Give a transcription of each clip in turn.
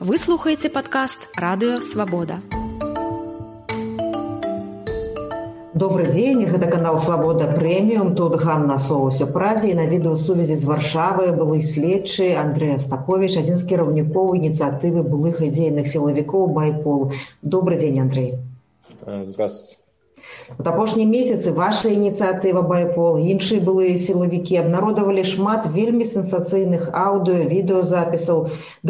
Вы слухаеце падкаст радыё свабода. Добры дзень, гэта канал Свабода прэміум. Тут Ганна Соус у празе і на відэасувязі з варшавы былы следчы Андрэй Астапович, адзін з кіраўнікоў ініцыятывы былых ідзейных сілавікоў байпол. Добры дзень, Андрэй. Здравствуйте. Вот апошнія месяцы ваша ініцыятыва BYPOL. Іншыя былыя сілавікі абнародавалі шмат вельмі сенсацыйных аўдыо відэозапісаў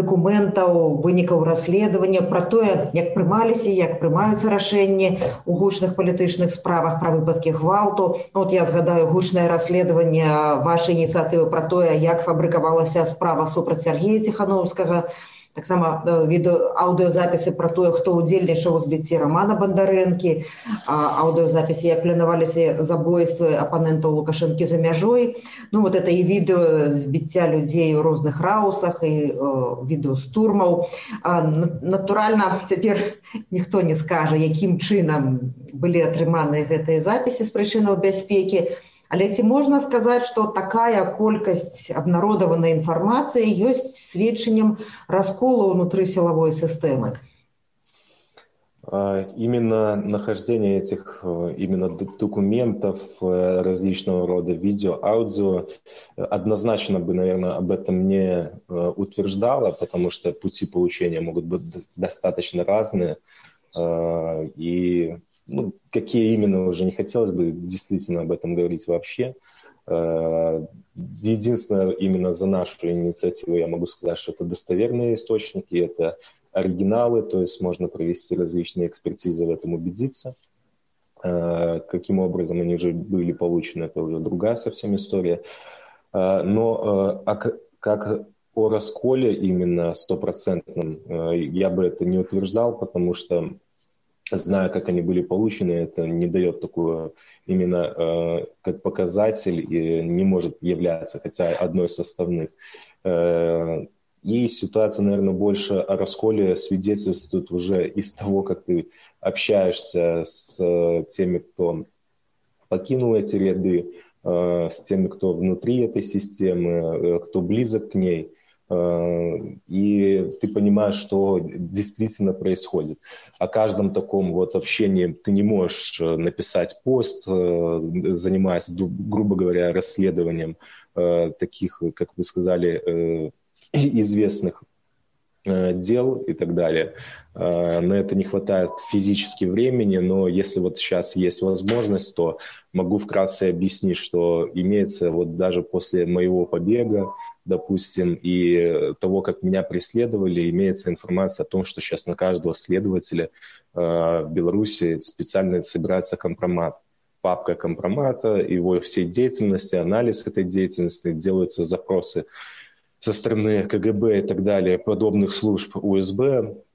дакументаў вынікаў расследавання пра тое як прымаліся як прымаюцца рашэнні у гучных палітычных справах пра выпадкі гвалту. Вот я згадаю гучнае расследаванне вашай ініцыятывы пра тое як фабрыкавалася справа супраць сергея ціхановскага таксама э, відэо аўдыёзапісы пра тое хто ўдзельнічаў у збіцці рамана бандарэнкі аўдыёзапісы як планаваліся забойствы апанентаў лукашэнкі за мяжой. Ну вот это і відэо збіцця людзей у розных раусах і э, відэо з турмаў натуральна цяпер ніхто не скажа якім чынам былі атрыманыя гэтыя запісы з прычынаў бяспекі а Але ці можна сказаць, што такая колькасць абнародаванай інфармацыі ёсць сведчаннем раскола ўнутры сілавой сістэмы? Именно нахождение этих именно документов э, различного рода видео, аудио однозначно бы, наверное, об этом не э, утверждало, потому что пути получения могут быть достаточно разные. И ну, какие именно уже не хотелось бы действительно об этом говорить вообще. Э, единственное, именно за нашу инициативу я могу сказать, что это достоверные источники, это оригиналы, то есть можно провести различные экспертизы в этом убедиться. Э, каким образом они уже были получены, это уже другая совсем история. Э, но а как о расколе именно стопроцентном я бы это не утверждал, потому что зная, как они были получены, это не дает такую именно э, как показатель и не может являться хотя одной из составных. Э, и ситуация, наверное, больше о расколе свидетельствует уже из того, как ты общаешься с э, теми, кто покинул эти ряды, э, с теми, кто внутри этой системы, э, кто близок к ней – и ты понимаешь, что действительно происходит. О каждом таком вот общении ты не можешь э, написать пост, э, занимаясь, грубо говоря, расследованием таких, как вы сказали, известных дел и так далее. На это не хватает физически времени, но если вот сейчас есть возможность, то могу вкратце объяснить, что имеется вот даже после моего побега, допустим, и того, как меня преследовали, имеется информация о том, что сейчас на каждого следователя э, в Беларуси специально собирается компромат. Папка компромата, его всей деятельности, анализ этой деятельности, делаются запросы со стороны КГБ и так далее, подобных служб УСБ, Э,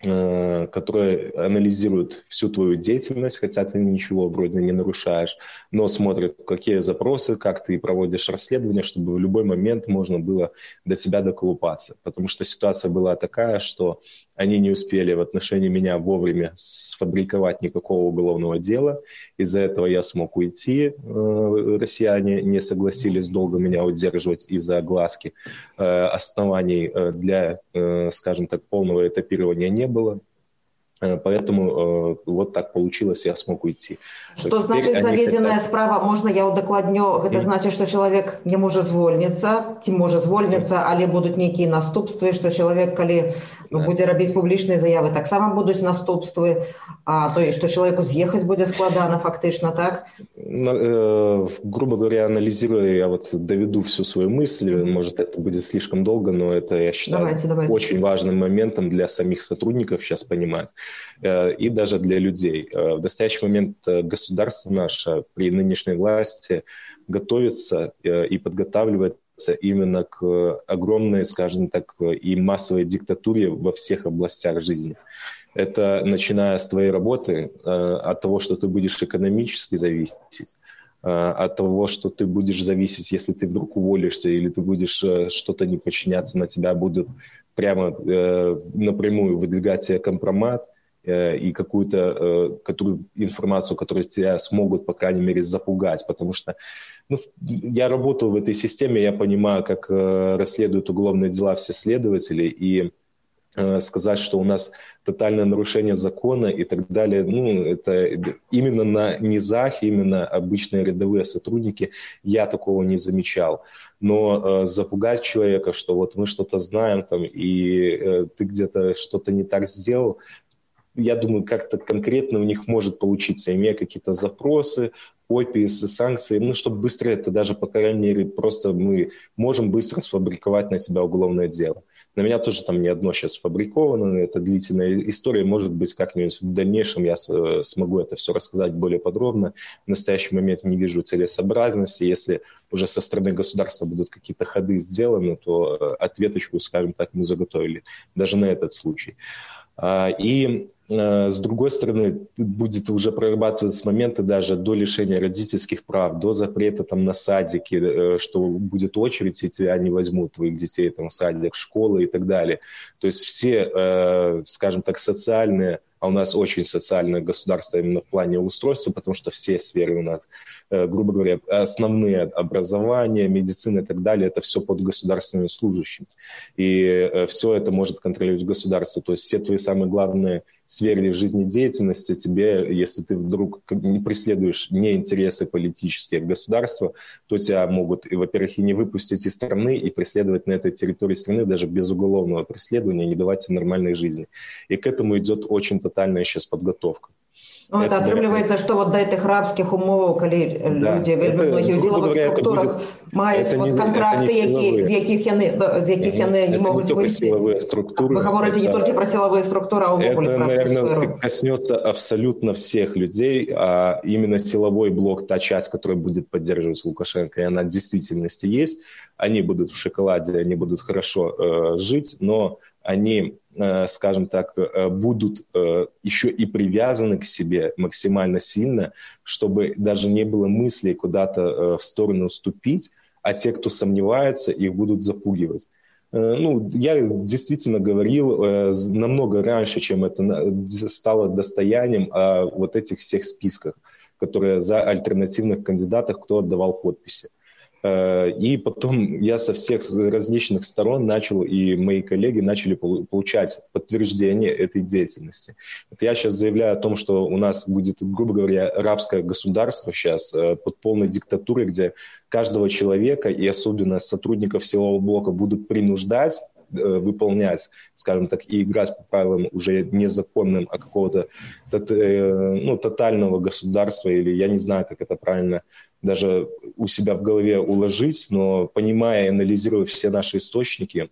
которые анализируют всю твою деятельность, хотя ты ничего вроде не нарушаешь, но смотрят, какие запросы, как ты проводишь расследование, чтобы в любой момент можно было до тебя доколупаться. Потому что ситуация была такая, что они не успели в отношении меня вовремя сфабриковать никакого уголовного дела. Из-за этого я смог уйти. Э, россияне не согласились долго меня удерживать из-за огласки. Э, оснований для, скажем так, полного этапирования не было. Э, поэтому э, вот так получилось, я смог уйти. Что Теперь значит заведенная хотят... справа? Можно я удокладню? Это mm. значит, что человек не может звольниться, ці может звольниться, mm. але будут некие наступствы, что человек, коли ну, будзе рабіць публічныя заявы таксама будуць наступствы а то есть что человеку съехать будет складана фактычна так э, грубо говоря анализируя я вот доведу всю свою мысль может это будет слишком долго но это я считаю давайте, давайте. очень важным моментом для самих сотрудников сейчас понимать э, и даже для людей э, в настоящий момент э, государство наше при нынешней власти готовится э, и подготавливает именно к огромной, скажем так, и массовой диктатуре во всех областях жизни. Это начиная с твоей работы, э, от того, что ты будешь экономически зависеть, э, от того, что ты будешь зависеть, если ты вдруг уволишься или ты будешь э, что-то не подчиняться, на тебя будут прямо напрямую выдвигать компромат – и какую-то которую, информацию, которую тебя смогут, по крайней мере, запугать. Потому что ну, я работал в этой системе, я понимаю, как расследуют уголовные дела все следователи, и Э, сказать, что у нас тотальное нарушение закона и так далее. Ну, это именно на низах, именно обычные рядовые сотрудники, я такого не замечал. Но э, запугать человека, что вот мы что-то знаем там, и э, ты где-то что-то не так сделал, я думаю, как-то конкретно у них может получиться, имея какие-то запросы, копии, санкции, ну, чтобы быстро это даже, по крайней мере, просто мы можем быстро сфабриковать на тебя уголовное дело. На меня тоже там не одно сейчас сфабриковано, это длительная история, может быть, как-нибудь в дальнейшем я э, смогу это все рассказать более подробно. В настоящий момент не вижу целесообразности. Если уже со стороны государства будут какие-то ходы сделаны, то э, ответочку, скажем так, мы заготовили даже на этот случай. А, и с другой стороны, будет уже прорабатываться моменты даже до лишения родительских прав, до запрета там на садики, э, что будет очередь, и тебя не возьмут, твоих детей там в садик, школы и так далее. То есть все, э, скажем так, социальные а у нас очень социальное государство именно в плане устройства, потому что все сферы у нас, грубо говоря, основные образование, медицина и так далее, это все под государственными служащими. И все это может контролировать государство. То есть все твои самые главные сфере жизнедеятельности тебе, если ты вдруг не преследуешь не интересы политические государства, то тебя могут, во-первых, и не выпустить из страны, и преследовать на этой территории страны даже без уголовного преследования, не давать тебе нормальной жизни. И к этому идет очень тотальная сейчас подготовка. Ну, это атрымліваецца што вот да этих рабскіх умоваў калі да, людзі вельмі многія ў дзелавых структурах маюць вот контракты які з якіх яны з якіх яны не могуць выйти структуры вы говорите не только про силовые структуры а это наверное коснется абсолютно всех людей а именно силовой блок та часть которая будет поддерживать лукашенко и она в действительности есть они будут в шоколаде они будут хорошо э, жить но они Э, скажем так, э, будут э, еще и привязаны к себе максимально сильно, чтобы даже не было мыслей куда-то в сторону уступить, а те, кто сомневается, их будут запугивать. Ну, я действительно говорил намного раньше, чем это стало достоянием о вот этих всех списках, которые за альтернативных кандидатах, кто отдавал подписи. Э, и потом я со всех различных сторон начал, и мои коллеги начали получать подтверждение этой деятельности. Вот я сейчас заявляю о том, что у нас будет, грубо говоря, рабское государство сейчас э, под полной диктатурой, где каждого человека и особенно сотрудников силового блока будут принуждать выполнять, скажем так, и играть по правилам уже незаконным, а какого-то э, ну, тотального государства, или я не знаю, как это правильно даже у себя в голове уложить, но понимая и анализируя все наши источники,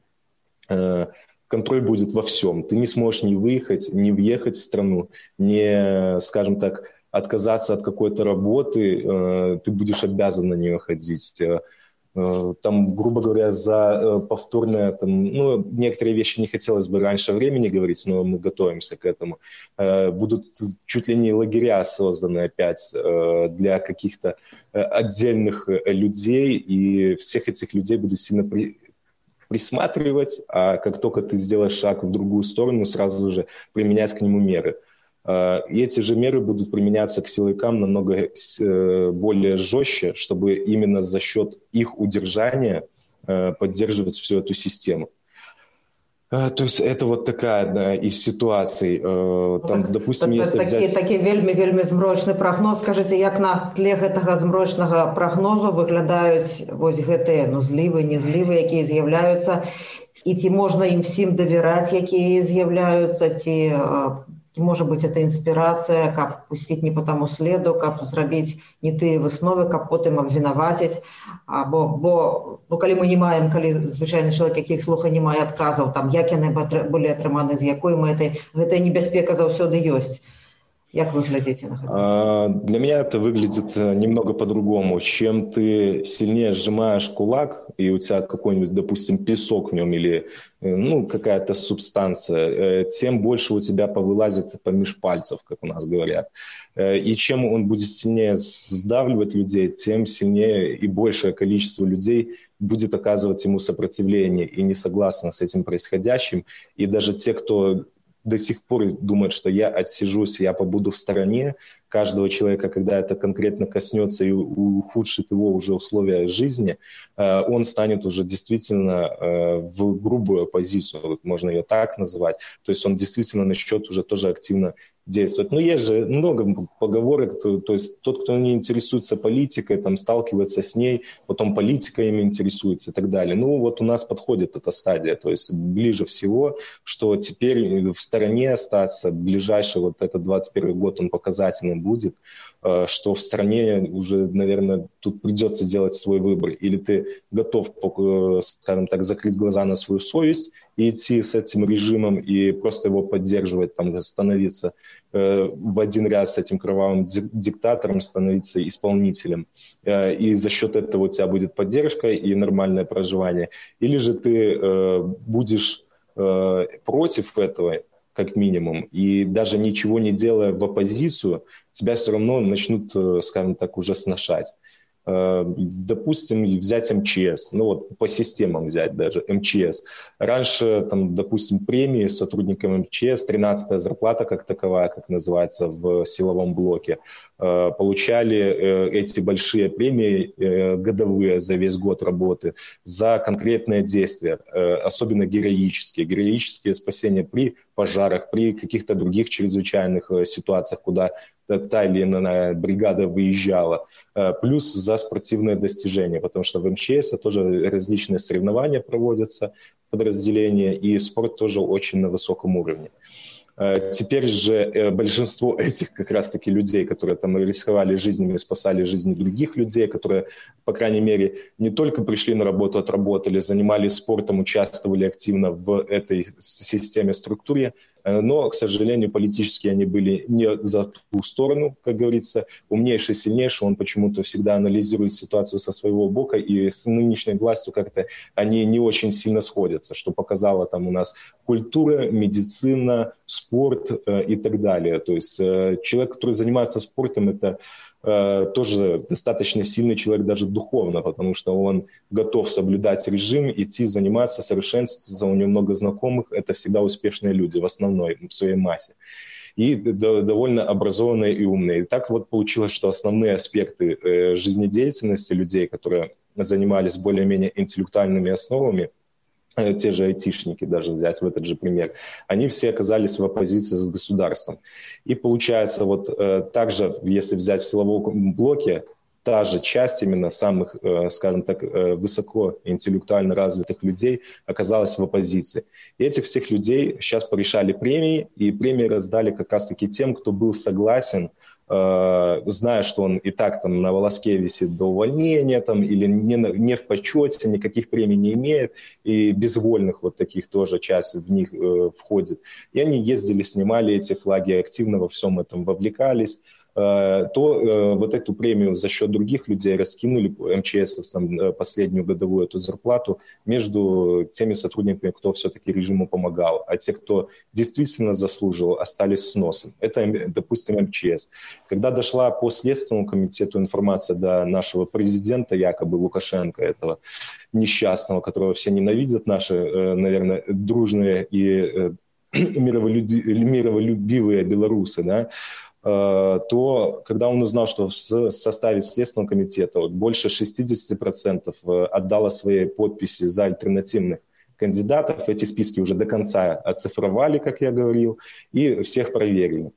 э, контроль будет во всем. Ты не сможешь не выехать, не въехать в страну, не, скажем так, отказаться от какой-то работы, ты будешь обязан на нее ходить Э, там, грубо говоря, за э, повторное, там, ну, некоторые вещи не хотелось бы раньше времени говорить, но мы готовимся к этому. Э, будут чуть ли не лагеря созданы опять для каких-то отдельных людей, и всех этих людей будут сильно при, присматривать, а как только ты сделаешь шаг в другую сторону, сразу же применять к нему меры. Э, и эти же меры будут применяться к силовикам намного э, более жестче, чтобы именно за счет их удержания э, поддерживать всю эту систему. То есть это вот такая одна из ситуаций. Там, так, допустим, так, если такі, взять... такі вельмі вельмі змрочны прагноз скажите як на тле гэтага змрочнага прагнозу выглядаюць вось гэтыя ну злівы незлівы якія з'яўляюцца і ці можна ім всім давяраць якія з'яўляюцца ці может быть это інспірацыя каб пусціць не по таму следу каб зрабіць не тыя высновы каб потым абвінаваціць або бо ну калі мы не маем калі звычайны чалавек якіх слуха не мае адказаў там як яны былі атрыманы з якой мэтай гэтая небяспека заўсёды ёсць Як вы глядите на это? Для меня это выглядит э, немного по-другому. Чем ты сильнее сжимаешь кулак, и у тебя какой-нибудь, допустим, песок в нем или э, ну, какая-то субстанция, э, тем больше у тебя повылазит помеж пальцев, как у нас говорят. И чем он будет сильнее сдавливать людей, тем сильнее и большее количество людей будет оказывать ему сопротивление и не согласно с этим происходящим. И даже те, кто до сих пор думает, что я отсижусь, я побуду в стороне, каждого человека, когда это конкретно коснется и ухудшит его уже условия жизни, э, он станет уже действительно э, в грубую оппозицию, можно ее так назвать. То есть он действительно начнет уже тоже активно действовать. Но есть же много поговорок, то, то есть тот, кто не интересуется политикой, там сталкивается с ней, потом политика им интересуется и так далее. Ну вот у нас подходит эта стадия, то есть ближе всего, что теперь в стороне остаться, ближайший вот этот 21 год он показательным будет, э, что в стране уже, наверное, тут придется делать свой выбор. Или ты готов, э, скажем так, закрыть глаза на свою совесть и идти с этим режимом и просто его поддерживать, там, становиться э, в один ряд с этим кровавым диктатором, становиться исполнителем. И за счет этого у тебя будет поддержка и нормальное проживание. Или же ты будешь против этого, как минимум, и даже ничего не делая в оппозицию, тебя все равно начнут, э, скажем так, уже сношать. Э, допустим, взять МЧС, ну вот по системам взять даже МЧС. Раньше, там, допустим, премии сотрудникам МЧС, 13 зарплата как таковая, как называется в силовом блоке, э, получали э, эти большие премии годовые за весь год работы за конкретные действия, особенно героические. Героические спасения при пожарах, при каких-то других чрезвычайных ситуациях, куда та или иная бригада выезжала, э, плюс за спортивные достижения, потому что в МЧС тоже различные соревнования проводятся, подразделения, и спорт тоже очень на высоком уровне. Э, теперь же э, большинство этих как раз-таки людей, которые там рисковали жизнями, спасали жизни других людей, которые, по крайней мере, не только пришли на работу, отработали, занимались спортом, участвовали активно в этой системе, структуре, э, но, к сожалению, политически они были не за ту сторону, как говорится. Умнейший, сильнейший, он почему-то всегда анализирует ситуацию со своего бока, и с нынешней властью как-то они не очень сильно сходятся, что показала там у нас культура, медицина, спорт э, и так далее. То есть э, человек, который занимается спортом, это э, тоже достаточно сильный человек даже духовно, потому что он готов соблюдать режим, идти заниматься, совершенствоваться, у него много знакомых, это всегда успешные люди в основной, в своей массе и довольно образованные и умные. И так вот получилось, что основные аспекты жизнедеятельности людей, которые занимались более-менее интеллектуальными основами, те же айтишники, даже взять в этот же пример, они все оказались в оппозиции с государством. И получается, вот э, также, если взять в силовом блоке, та же часть именно самых, э, скажем так, высоко интеллектуально развитых людей оказалась в оппозиции. И этих всех людей сейчас порешали премии, и премии раздали как раз-таки тем, кто был согласен Э, зная, что он и так там на волоске висит до увольнения там, или не, не в почете, никаких премий не имеет, и безвольных вот таких тоже часть в них э, входит. И они ездили, снимали эти флаги, активно во всем этом вовлекались. Э, то э, вот эту премию за счет других людей раскинули МЧС э, последнюю годовую эту зарплату между теми сотрудниками, кто все-таки режиму помогал, а те, кто действительно заслуживал, остались с носом. Это, допустим, МЧС. Когда дошла по Следственному комитету информация до нашего президента, якобы Лукашенко, этого несчастного, которого все ненавидят, наши, наверное, дружные и мироволюбивые белорусы, да, Э, то когда он узнал, что в составе Следственного комитета больше 60% э, отдало свои подписи за альтернативных кандидатов, эти списки уже до конца оцифровали, как я говорил, и всех проверили.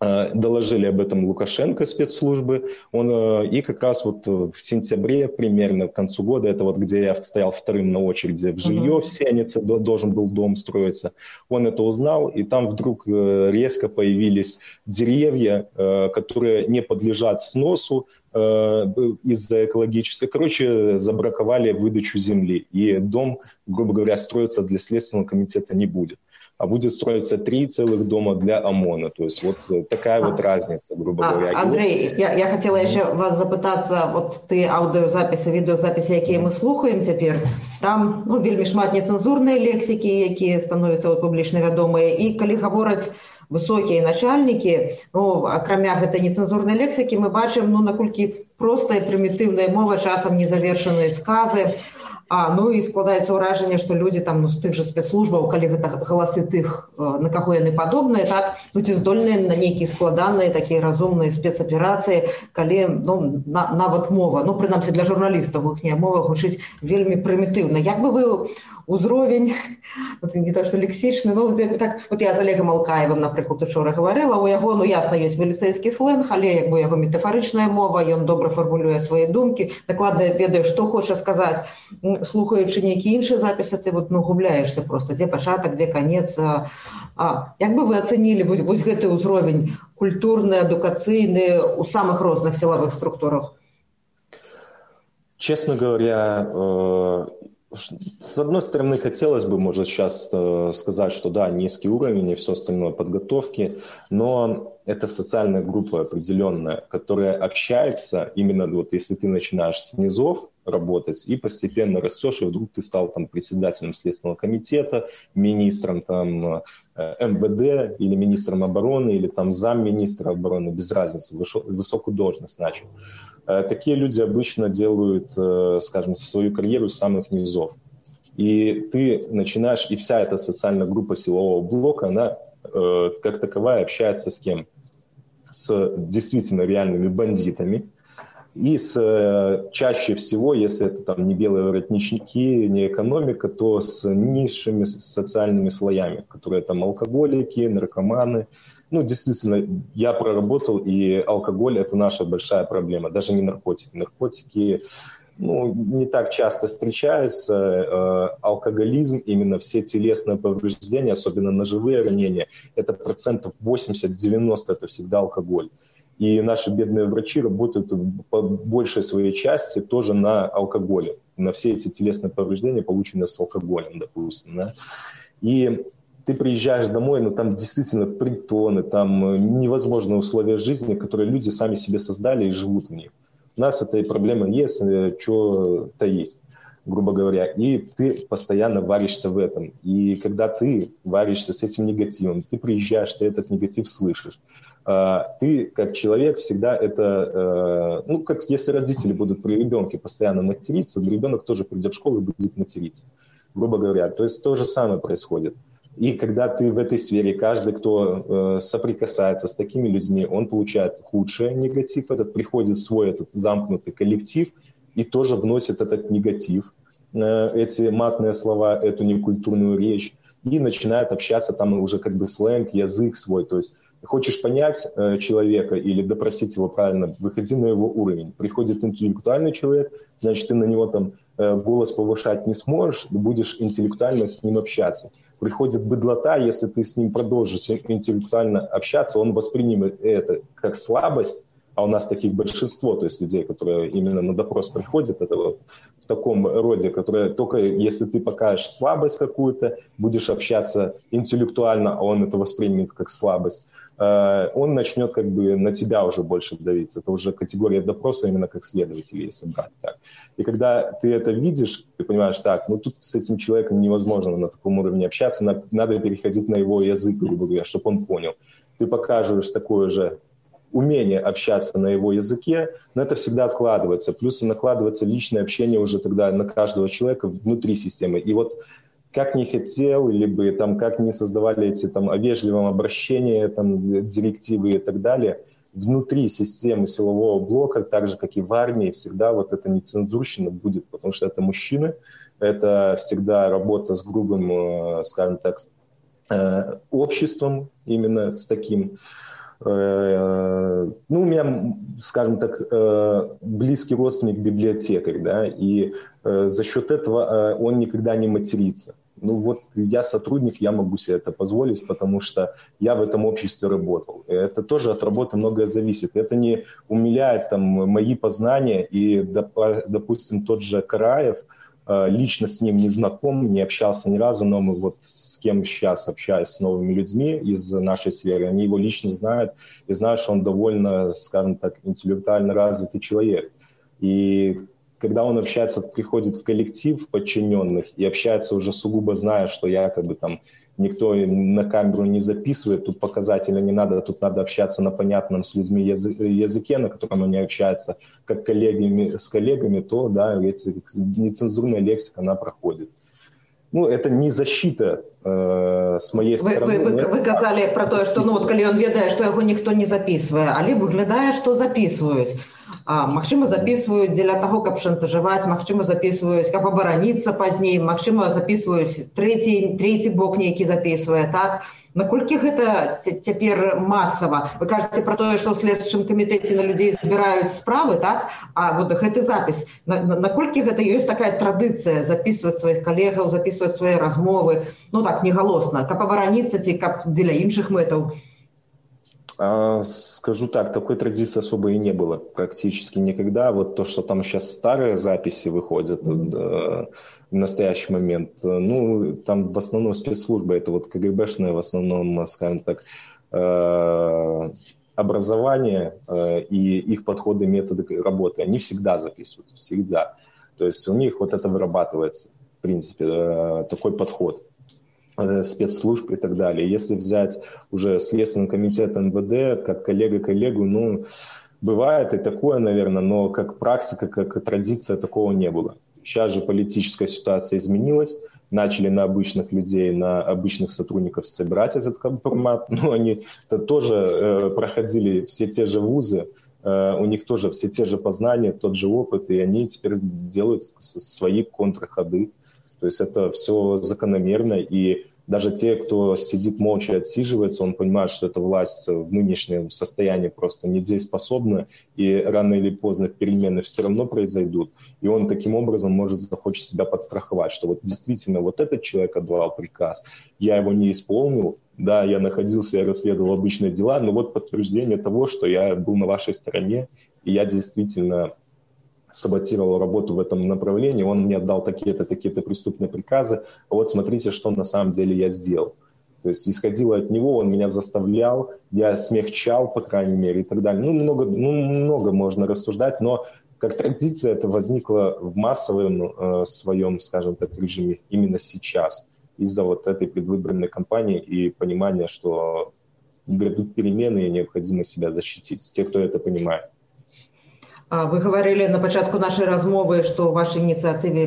Э, доложили об этом Лукашенко спецслужбы, он, э, и как раз вот в сентябре, примерно к концу года, это вот где я стоял вторым на очереди в жилье uh-huh. в Сенице, должен был дом строиться, он это узнал, и там вдруг э, резко появились деревья, которые не подлежат сносу, из-за экологической. Короче, забраковали выдачу земли. И дом, грубо говоря, строиться для Следственного комитета не будет а будет строиться три целых дома для ОМОНа. То есть вот э, такая а, вот разница, грубо а, говоря. Андрей, я, я хотела еще вас запытаться, вот ты аудиозаписи, відеозаписи, які ми слухаємо тепер, там ну, вельми шмат нецензурної лексики, які становяться от, публічно відомі, і коли говорять высокие начальники, ну, акрамя гэтай нецензурнай лексікі, мы бачым, ну, наколькі простая прымітыўная мова, часам незавершаныя сказы, А ну і складаецца ўражанне, што людзі там ну, з тых жа спецслужбаў, калі гэта галасы тых, на каго яны падобныя, так ну, ці здольныя на нейкія складаныя такія разумныя спецаперацыі, калі ну, на, нават мова, ну прынамсі для журналістаў іхняя мова гучыць вельмі прымітыўна. Як бы вы узровень вот, не то что лексічны ну, так вот я з олегом алкаевым напрыклад учора гаварыла у яго ну ясна ёсць міліцэйскі сленг але як бы яго метафарычная мова ён добра фармулюе свае думкі дакладна ведаю што хоча сказаць слухаючы нейкі іншы запісы ты вот ну губляешься просто дзе пачатак дзе конец а, а як бы вы ацэнілі вось, вось гэты ўзровень культурны адукацыйны у самых розных сілавых структурах честно говоря э с одной стороны, хотелось бы, может, сейчас э, сказать, что да, низкий уровень и все остальное подготовки, но это социальная группа определенная, которая общается именно вот если ты начинаешь с низов работать и постепенно растешь, и вдруг ты стал там председателем Следственного комитета, министром там э, МВД или министром обороны, или там замминистра обороны, без разницы, высокую должность начал Э, такие люди обычно делают, э, скажем, свою карьеру с самых низов. И ты начинаешь, и вся эта социальная группа силового блока, она как таковая общается с кем? С действительно реальными бандитами. И с, чаще всего, если это там не белые воротничники, не экономика, то с низшими социальными слоями, которые там алкоголики, наркоманы, ну, действительно, я проработал, и алкоголь – это наша большая проблема, даже не наркотики. Наркотики ну, не так часто встречаются. Э, алкоголизм, именно все телесные повреждения, особенно ножевые ранения, это процентов 80-90 – это всегда алкоголь. И наши бедные врачи работают по большей своей части тоже на алкоголе, на все эти телесные повреждения, полученные с алкоголем, допустим. Да? И ты приезжаешь домой, но там действительно притоны, там э, невозможные условия жизни, которые люди сами себе создали и живут в них. У нас эта проблема есть, э, что-то есть, грубо говоря. И ты постоянно варишься в этом. И когда ты варишься с этим негативом, ты приезжаешь, ты этот негатив слышишь. А, ты, как человек, всегда это... Э, ну, как если родители будут при ребенке постоянно материться, ребенок тоже придет в школу и будет материться, грубо говоря. То есть то же самое происходит. И когда ты в этой сфере, каждый, кто э, соприкасается с такими людьми, он получает худший негатив, этот приходит в свой этот замкнутый коллектив и тоже вносит этот негатив, э, эти матные слова, эту некультурную речь, и начинает общаться там уже как бы сленг, язык свой, то есть хочешь понять э, человека или допросить его правильно, выходи на его уровень. Приходит интеллектуальный человек, значит, ты на него там э, голос повышать не сможешь, будешь интеллектуально с ним общаться приходит быдлота, если ты с ним продолжишь интеллектуально общаться, он воспримет это как слабость, а у нас таких большинство, то есть людей, которые именно на допрос приходят, это вот в таком роде, которые только если ты покажешь слабость какую-то, будешь общаться интеллектуально, а он это воспримет как слабость, он начнет как бы на тебя уже больше давить. Это уже категория допроса именно как следователя, если брать так. И когда ты это видишь, ты понимаешь, так, ну тут с этим человеком невозможно на таком уровне общаться, надо переходить на его язык, грубо говоря, чтобы он понял. Ты покажешь такое же умение общаться на его языке, но это всегда откладывается. Плюс и накладывается личное общение уже тогда на каждого человека внутри системы. И вот как не хотел, либо там, как не создавали эти там, о вежливом обращении, там, директивы и так далее, внутри системы силового блока, так же, как и в армии, всегда вот эта нецензурщина будет, потому что это мужчины, это всегда работа с грубым, э, скажем так, э, обществом, именно с таким. Э, ну, у меня, скажем так, близкий родственник библиотекарь, да, и за счет этого он никогда не матерится ну вот я сотрудник, я могу себе это позволить, потому что я в этом обществе работал. Это тоже от работы многое зависит. Это не умиляет там мои познания, и, допустим, тот же Караев, э, лично с ним не знаком, не общался ни разу, но мы вот с кем сейчас общаюсь с новыми людьми из нашей сферы, они его лично знают и знают, что он довольно, скажем так, интеллектуально развитый человек. И когда он общается, приходит в коллектив подчиненных и общается уже сугубо зная, что якобы там никто на камеру не записывает, тут показателя не надо, тут надо общаться на понятном с людьми языке, на котором они общаются, как коллегами, с коллегами, то, да, эти, нецензурная лексика, она проходит. Ну, это не защита э, с моей стороны. Вы, вы, вы, вы казали про то, что ну, вот, коли он ведает, что его никто не записывает, але выглядае, что записывают. Магчыма записываюць дзеля таго каб шантажаваць магчыма записываюць каб абараніцца пазней магчыма записываюць трэці трэці бок нейкі записывае так? Наколькі гэта цяпер масава вы кажаце про тое што ў следчым камітэце на людзей збіраюць справы так? А вот гэты запіс наколькі гэта ёсць такая традыцыя записывать сваіх калегаў записывать свае размовы. Ну так негалосна каб абараніцца ці каб дзеля іншых мэтаў то скажу так, такой традиции особо и не было практически никогда. Вот то, что там сейчас старые записи выходят mm-hmm. в настоящий момент, ну, там в основном спецслужбы, это вот КГБшные в основном, скажем так, э, образование э, и их подходы, методы работы, они всегда записывают, всегда. То есть у них вот это вырабатывается, в принципе, такой подход. Э, спецслужб и так далее. Если взять уже Следственный комитет НВД, как коллега коллегу, ну, бывает и такое, наверное, но как практика, как традиция такого не было. Сейчас же политическая ситуация изменилась, начали на обычных людей, на обычных сотрудников собирать этот компромат. Ну, они -то тоже э, проходили все те же вузы, э, у них тоже все те же познания, тот же опыт, и они теперь делают свои контрходы. То есть это все закономерно, и даже те, кто сидит молча и отсиживается, он понимает, что эта власть в нынешнем состоянии просто недееспособна, и рано или поздно перемены все равно произойдут, и он таким образом может захочет себя подстраховать, что вот действительно вот этот человек отдавал приказ, я его не исполнил, да, я находился, я расследовал обычные дела, но вот подтверждение того, что я был на вашей стороне, и я действительно саботировал работу в этом направлении, он мне отдал такие-то, такие-то преступные приказы, вот смотрите, что на самом деле я сделал. То есть исходило от него, он меня заставлял, я смягчал, по крайней мере, и так далее. Ну, много, ну, много можно рассуждать, но как традиция это возникло в массовом э, своем, скажем так, режиме именно сейчас, из-за вот этой предвыборной кампании и понимания, что грядут перемены и необходимо себя защитить. Те, кто это понимает. Вы гаварылі на пачатку нашай размовы, што вашай ініцыятыве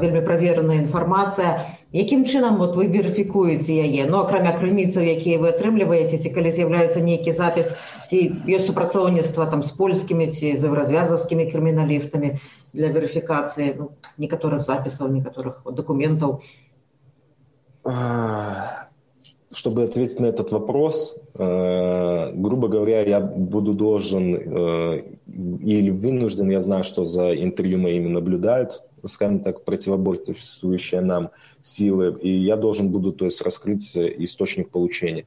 вельмі правераная інфармацыя. Якім чынам вот вы верыфікуеце яе ну акрамя крыніцаў якія вы атрымліваеце ці калі з'яўляецца нейкі запіс ці ёсць супрацоўніцтва там з польскімі ці з развязаўскімі крыміналістамі для верыфікацыі ну, некаторых запісаў некаторых дакументаў чтобы ответить на этот вопрос, э, грубо говоря, я буду должен э, или вынужден, я знаю, что за интервью моими наблюдают, скажем так, противоборствующие нам силы, и я должен буду, то есть, раскрыть источник получения.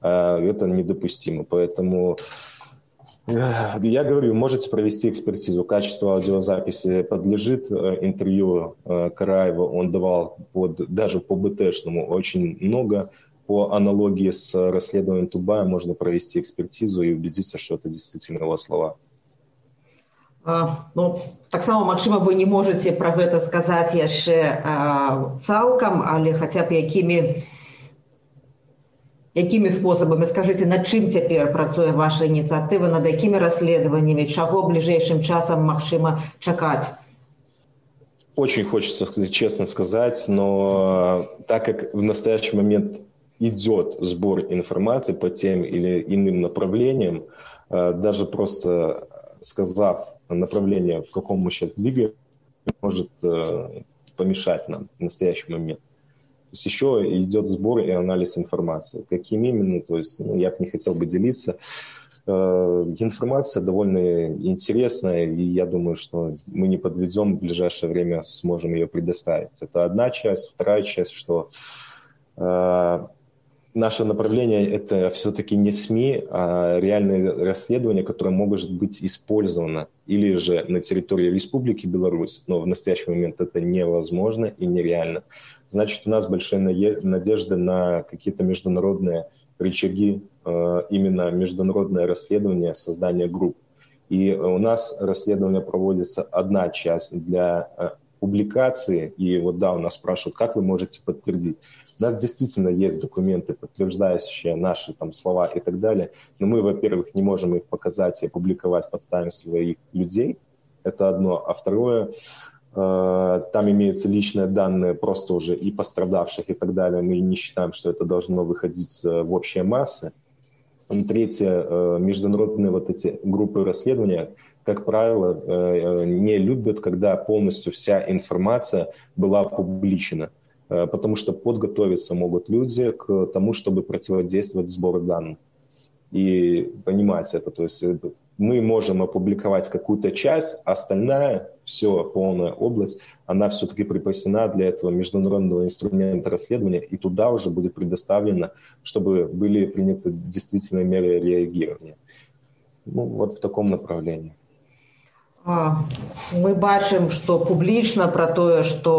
Э, это недопустимо, поэтому э, я говорю, можете провести экспертизу. Качество аудиозаписи подлежит э, интервью э, Караева. Он давал под, даже по БТшному очень много по аналогии с расследованием Тубая можно провести экспертизу и убедиться, что это действительно его слова. А, ну, таксама магчыма вы не можете про гэта сказаць яшчэ а, цалкам але хаця б якімі якімі спосабамі скажите над чым цяпер працуе ваша ініцыятыва над якімі расследаваннямі чаго бліжэйшым часам магчыма чакаць очень хочется честно сказать но так как в настоящий момент идет сбор информации по тем или иным направлениям, э, даже просто сказав направление, в каком мы сейчас двигаем, может э, помешать нам в настоящий момент. То есть еще идет сбор и анализ информации. Каким именно, то есть ну, я бы не хотел бы делиться. Э, информация довольно интересная, и я думаю, что мы не подведем в ближайшее время, сможем ее предоставить. Это одна часть. Вторая часть, что наше направление – это все-таки не СМИ, а реальные расследования, которые могут быть использованы или же на территории Республики Беларусь, но в настоящий момент это невозможно и нереально. Значит, у нас большая надежда на какие-то международные рычаги, э, именно международное расследование, создание групп. И у нас расследование проводится одна часть для э, публикации. И вот да, у нас спрашивают, как вы можете подтвердить. У нас действительно есть документы, подтверждающие наши там слова и так далее. Но мы, во-первых, не можем их показать и опубликовать под стаем своих людей. Это одно. А второе, э, там имеются личные данные просто уже и пострадавших и так далее. Мы не считаем, что это должно выходить э, в общие массы. И третье, э, международные вот эти группы расследования, как правило, э, не любят, когда полностью вся информация была публичена, э, потому что подготовиться могут люди к тому, чтобы противодействовать сбору данных. И понимать это, то есть мы можем опубликовать какую-то часть, остальная, все, полная область, она все-таки припасена для этого международного инструмента расследования, и туда уже будет предоставлено, чтобы были приняты действительно меры реагирования. Ну, вот в таком направлении. Мы бачым, што публічна пра тое, што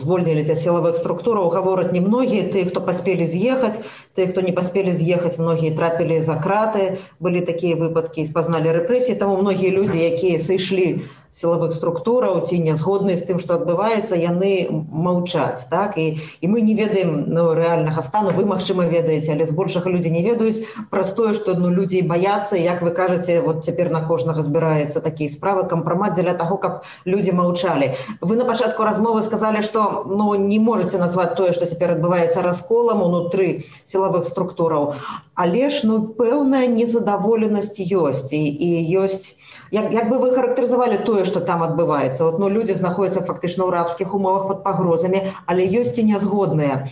звольніліся сілавых структураў гавораць немногія тыя, хто паспелі з'ехаць, тыя, хто не паспелі з'ехаць, многія трапілі за краты, былі такія выпадкі, спазналі рэпрэсіі, таму многія людзі, якія сышлі сілавых структураў ці не згодныя з тым што адбываецца яны маўчаць так і і мы не ведаем ну, рэальнага стану вы магчыма ведаеце але збольшага людзі не ведаюць праз тое што ну людзей баяцца як вы кажаце вот цяпер на кожнага збіраецца такія справы кампрамат дзеля таго каб людзі маўчалі вы на пачатку размовы сказалі што ну не можете назваць тое што цяпер адбываецца расколам унутры сілавых структураў. Але ж ну пэўная незадаволенасць ёсць. І, і ёсць як, як бы вы характарызавалі тое што там адбываецца? Вот, ну, людзі знаходзяцца фактычна ў рабскіх умовах под пагрозамі але ёсць і нязгодныя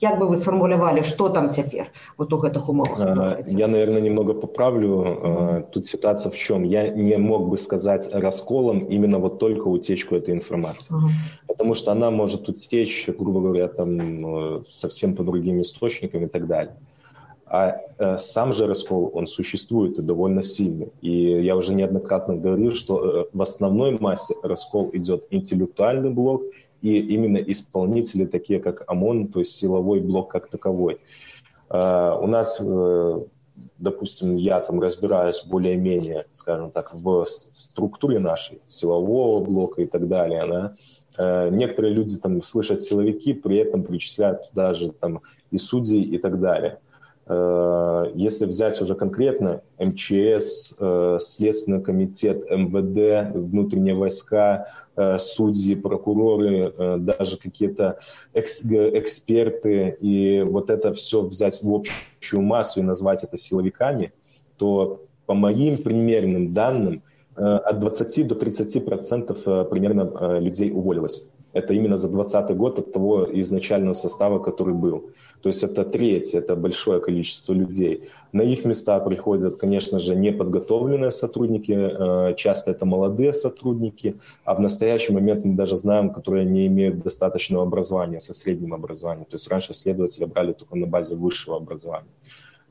як бы вы сфармулявалі что там цяпер вот у гэтых умовах я наверное немного поправлю mm-hmm. тут ситуация в чем я не мог бы сказать расколом именно вот только утечку этой информации mm-hmm. потому что она может утечь грубо говоря там совсем по другим источникам и так далее а э, сам же раскол, он существует и довольно сильный. И я уже неоднократно говорил, что э, в основной массе раскол идет интеллектуальный блок и именно исполнители, такие как ОМОН, то есть силовой блок как таковой. Э, у нас, э, допустим, я там разбираюсь более-менее, скажем так, в структуре нашей силового блока и так далее, да, э, некоторые люди там слышат силовики, при этом причисляют туда же там и судей и так далее. Э, если взять уже конкретно МЧС, э, Следственный комитет, МВД, внутренние войска, э, судьи, прокуроры, даже какие-то эксперты, и вот это все взять в общую массу и назвать это силовиками, то по моим примерным данным от 20 до 30 процентов примерно людей уволилось. Это именно за 2020 год от того изначального состава, который был. То есть это треть, это большое количество людей. На их места приходят, конечно же, неподготовленные сотрудники, э, часто это молодые сотрудники, а в настоящий момент мы даже знаем, которые не имеют достаточного образования, со средним образованием. То есть раньше следователи брали только на базе высшего образования.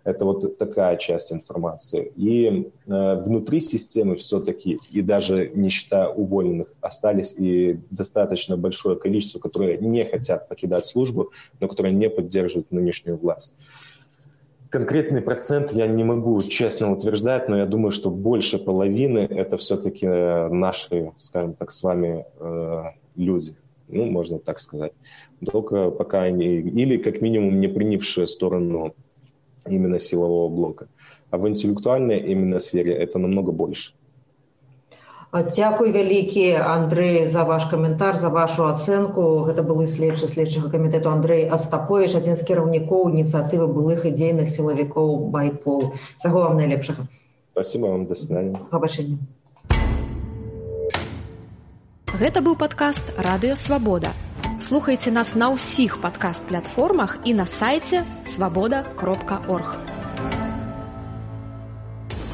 Это вот такая часть информации. И э, внутри системы все-таки, и даже не считая уволенных, остались и достаточно большое количество, которые не хотят покидать службу, но которые не поддерживают нынешнюю власть. Конкретный процент я не могу честно утверждать, но я думаю, что больше половины это все-таки э, наши, скажем так, с вами э, люди. Ну, можно так сказать. Только пока они, или как минимум не принявшие сторону именно силового блока. А в интеллектуальной именно сфере это намного больше. Дзякуй вялікі Андрэй за ваш каментар за вашу ацэнку гэта былы следчы следчага камітэту Андрэй Астапович адзін з кіраўнікоў ініцыятывы былых і дзейных сілавікоў байпол. Сяго вам найлепшага спасибо вам да свидания. Пабачэння Гэта быў падкаст радыё свабода Слухайце нас на ўсіх падкаст-платформах і на сайце свабода кропка орг.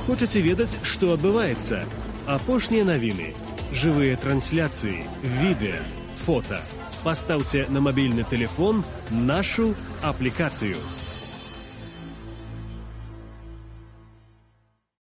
Хочаце ведаць, што адбываецца? Апошнія навіны, жывыя трансляцыі, відэа, фота. Пастаўце на мабільны телефон нашу аплікацыю.